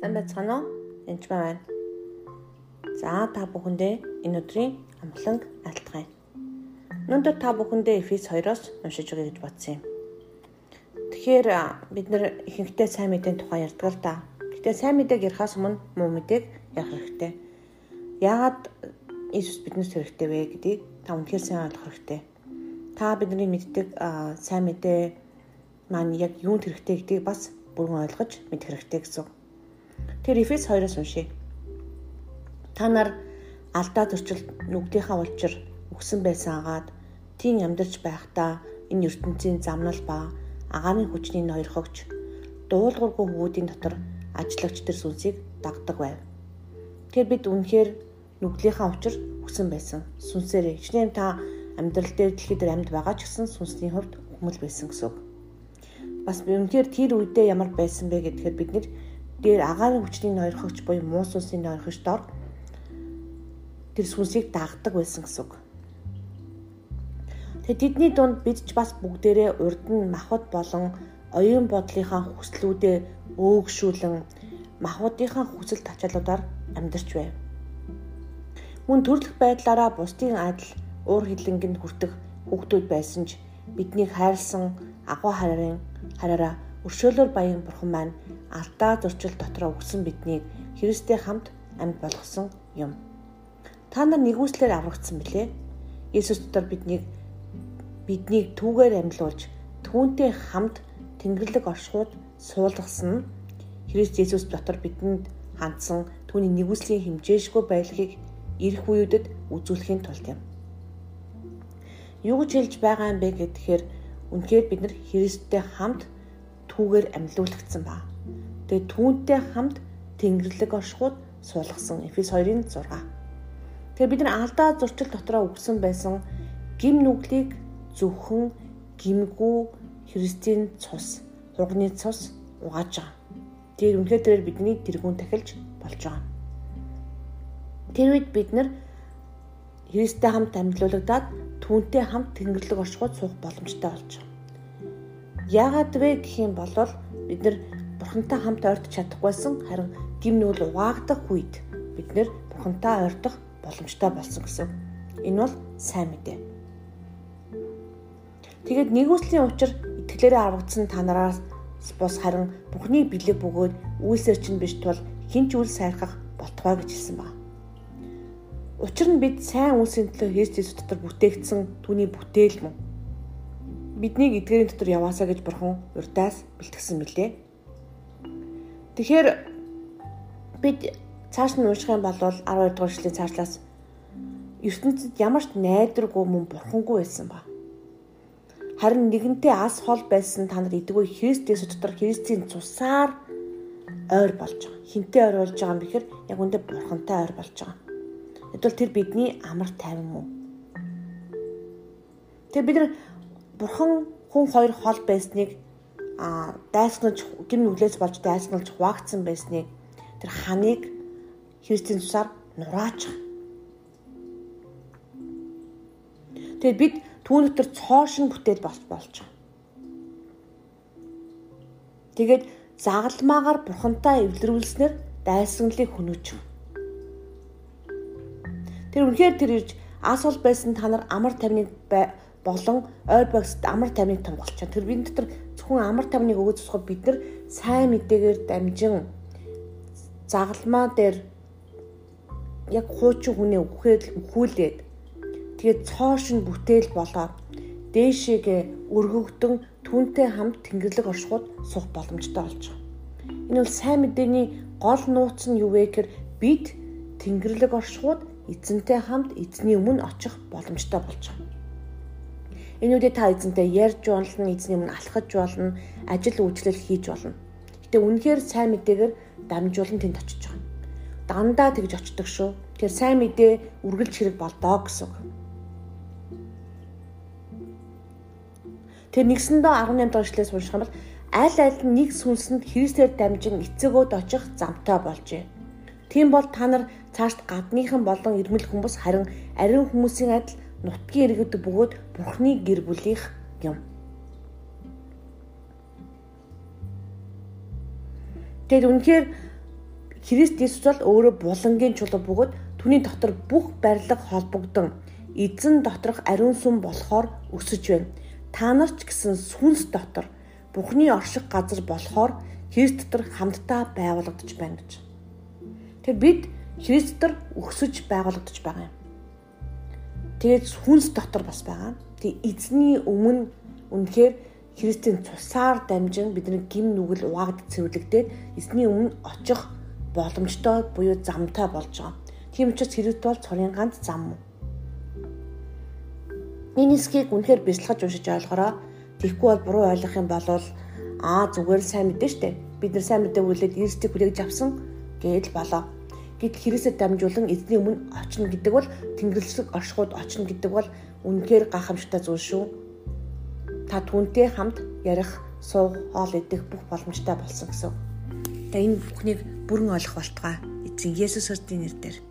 Сайн байцгаана уу? Энд байна. За та бүхэндээ энэ өдрийн амгланг айлтгая. Өнөөдөр та бүхэндээ Эфес 2-оос уншиж өгье гэж бодсон юм. Тэгэхээр бид нэр ихэнхдээ сайн мэдээний тухай ярьдаг л да. Гэтэ сайн мэдээг ярихаас өмнө муу мэдээг ярих хэрэгтэй. Яагаад Иесус биднээс хэрэгтэй вэ гэдгийг та үнэхээр сайн ойлгох хэрэгтэй. Та бидний мэддэг сайн мэдээ маань яг юунд хэрэгтэй гэдгийг бас бүрэн ойлгож мэдэх хэрэгтэй гэсэн. Тэр Эфес 2-оос уншия. Та нар алдаа зөрчил нүгдийнхаа улчир өгсөн байсан агаад тийм амьдарч байхдаа энэ ертөнцийн замнал ба агаарын хүчний ноёрхогч дуулуургүй хүүдийн дотор ажиллагч тэр сүнсийг дагдаг байв. Тэр бид үнэхээр нүглийнхаа учир өгсөн байсан. Сүнсээр хичнээн та амьдрал дээр дэлхийд амьд байгаа ч гэсэн сүнсний хувьд хүмүл байсан гэсэн үг бас үнэхээр тэр үедээ ямар байсан бэ гэдгээр бид нэр дээр агаарын хүчний ноёрхогч буюу муу сүнсийн ноёрхогч дор тэр сүнсийг дагдаг байсан гэсэн үг. Тэгээ тэдний дунд бид ч бас бүгдээрээ урд нь махбод болон оюун бодлынхаа хүслүүдээ өөгшүүлэн махбодынхаа хүсэл тачаалуудаар амьдарч байв. Мөн төрөлх байдлаараа бусдын адил уур хилэнгэнд хүртэх хүүхдүүд байсан ч биднийг хайрлсан агуу харарын хараараа өршөөлөөр баян бурхан маань алдаа зурчил дотроо өгсөн биднийг Христтэй хамт амьд болгосон юм. Та нар нэгүслэр аврагдсан билээ. Есүс дотор биднийг биднийг түүгээр амьлуулж түүнтэй хамт Тэнгэрлэг оршихуйд суулгасан Христ Есүс дотор бидэнд хандсан түүний нэгүслийн хэмжээшгүй байдлыг ирэх үеүүдэд үзүүлэхийн тулд юм. Юу гэж хэлж байгаа юм бэ гэхээр Үнэхээр бид нар Христтэй хамт түүгээр амьлуулагдсан ба. Тэгээ түүнтэй хамт Тэнгэрлэг оршихуд суулгасан Эфес 2-ын 6. Тэгээ бид нар алдаа зурчил дотроо өгсөн байсан гим нүглийг зөвхөн гимгүү Христийн цус, хуганы цус угааж байгаа. Тэр үнэхээр тэрээр бидний тэргүүн тахилж болж байгаа. Тэр үед бид нар Христтэй хамт амьдлуулагдаад түүнтэй хамт Тэнгэрлэг оршихуйд суух боломжтой болж байгаа. Яагаад вэ гэх юм бол бид нар Бурхантай хамт ойртож чадахгүйсэн харин гим нүгэл угаагдах үед бид нэр Бурхантай ойртох боломжтой болсон гэсэн. Энэ бол сайн мэдээ. Тэгээд нэгүслийн учир итгэлээрээ аврагдсан та нараас бус харин Бурхны бэлэг бөгөөд үйлсээр чинь биш тул хинч үл сайрхах болтугай гэж хэлсэн байна. Учир нь бид сайн үйлсийн төлөө Христ дотор бүтээгдсэн түүний бүтээл мөн. Биднийг эдгээрийн дотор яваасаа гэж бурхан урдаас бэлтгэсэн мөлий. Тэгэхээр бид цааш нь унших юм бол 12 дугаар эшлэлийн цаашлаас ертөнцид ямар ч найдваргүй мөн бурхангүй байсан ба. Харин нэгэнтээ ас хол байсан та нар идэггүй Христээс дотор Христийн цусаар ойр болж байгаа. Хинтээ ойр болж байгаа юм бэхэр яг үндэ бурхантай ойр болж байгаа. Тэгвэл тэр бидний амар тайван мөн. Тэгээ бид нар бурхан хүн хоёр хол байсныг а дайсгалж гин нүглээс болж дайсгалж хуваагдсан байсныг тэр ханыг Христийн тусаар нураач. Тэгээд бид түүн дотор цоошин бүтээл болж байгаа. Тэгээд загалмаагаар бурхантай эвлэрүүлснээр дайсгалыг хөнөөж байгаа. Тэр үнэхээр тэр ирж ас бол байсан та нар амар тавныг болон ойр багсд амар тавныг томголч чана. Тэр бидний дотор зөвхөн амар тавныг өгөөж тусахад бид нар сайн мэдээгээр дамжин загалмаа дээр яг хуучин хүнээ өгөхөд өхүүлээд тэгээд цоошин бүтээл болоод дээшээгээ өргөгдөн түүнтэй хамт тэнгэрлэг оршихуд суух боломжтой болж байгаа. Энэ бол сайн мэдээний гол нууц нь юу вэ гэхээр бид тэнгэрлэг оршихуд эзэнтэй хамт эзний өмнө очих боломжтой болж байгаа. Энүүдээ та эзэнтэй ярьж болно, эзний өмнө алхаж болно, ажил үйлчлэл хийж болно. Гэтэ үнэхээр сайн мэдээгээр дамжуулан тэнд очиж байгаа. Дандаа тэгж очдог шүү. Тэгэхээр сайн мэдээ үргэлж хэрэг болдоо гэсэн. Тэр нэгсэндээ 18 дахь эшлээс унших юм бол аль аль нь нэг сүнсэнд Христээр дамжин эцэгөөд очих замтай болжээ. Тийм бол та нар цаашд гадныхан болон ирмэл хүмүүс харин ариун хүмүүсийн адил нутгийн иргэд бөгөөд бурхны гэр бүлийнх юм. Тэгэд үнэхээр Христ Иесус бол өөрөө булангийн чулуу бөгөөд түүний дотор бүх барилга холбогдсон эзэн доторх ариун сүм болохоор өсөж байна. Та нар ч гэсэн сүнс дотор Бухны орших газар болохоор Христ дотор хамтдаа байгуулагдаж байна гэж. Тэгэхээр бид Христ дотор өсөж байгуулагдаж байгаа юм. Тэгээд хүнс дотор бас байгаа. Тэг эзний өмнө үнэхээр Христийн цусаар дамжин бидний гим нүгэл угаагд цэвэрлэгдээд эзний өмнө очих боломжтой буюу замтай болж байгаа. Тийм учраас Христ бол цорын ганц зам. Энэ хэсгийг үнэхээр бяцлахаж уншиж ойлгороо. Тэгэхгүй бол буруу ойлгох юм бол аа зүгээр л сайн мэдэн штэ. Бид нар сайн мэдээ үлээд Христийг хүлээгж авсан гэдэл болоо. Гэт Христэд дамжуулан эзний өмнө очно гэдэг бол Тэнгэрлэг оршихуд очно гэдэг бол үнэхээр гахамшигтай зүйл шүү. Та түнтэй хамт ярих, суух, хоол идэх бүх боломжтой болсон гэсэн. Тэгээ энэ бүхнийг бүрэн ойлгох болтугай. Эзэн Есүс Христосийн нэрээр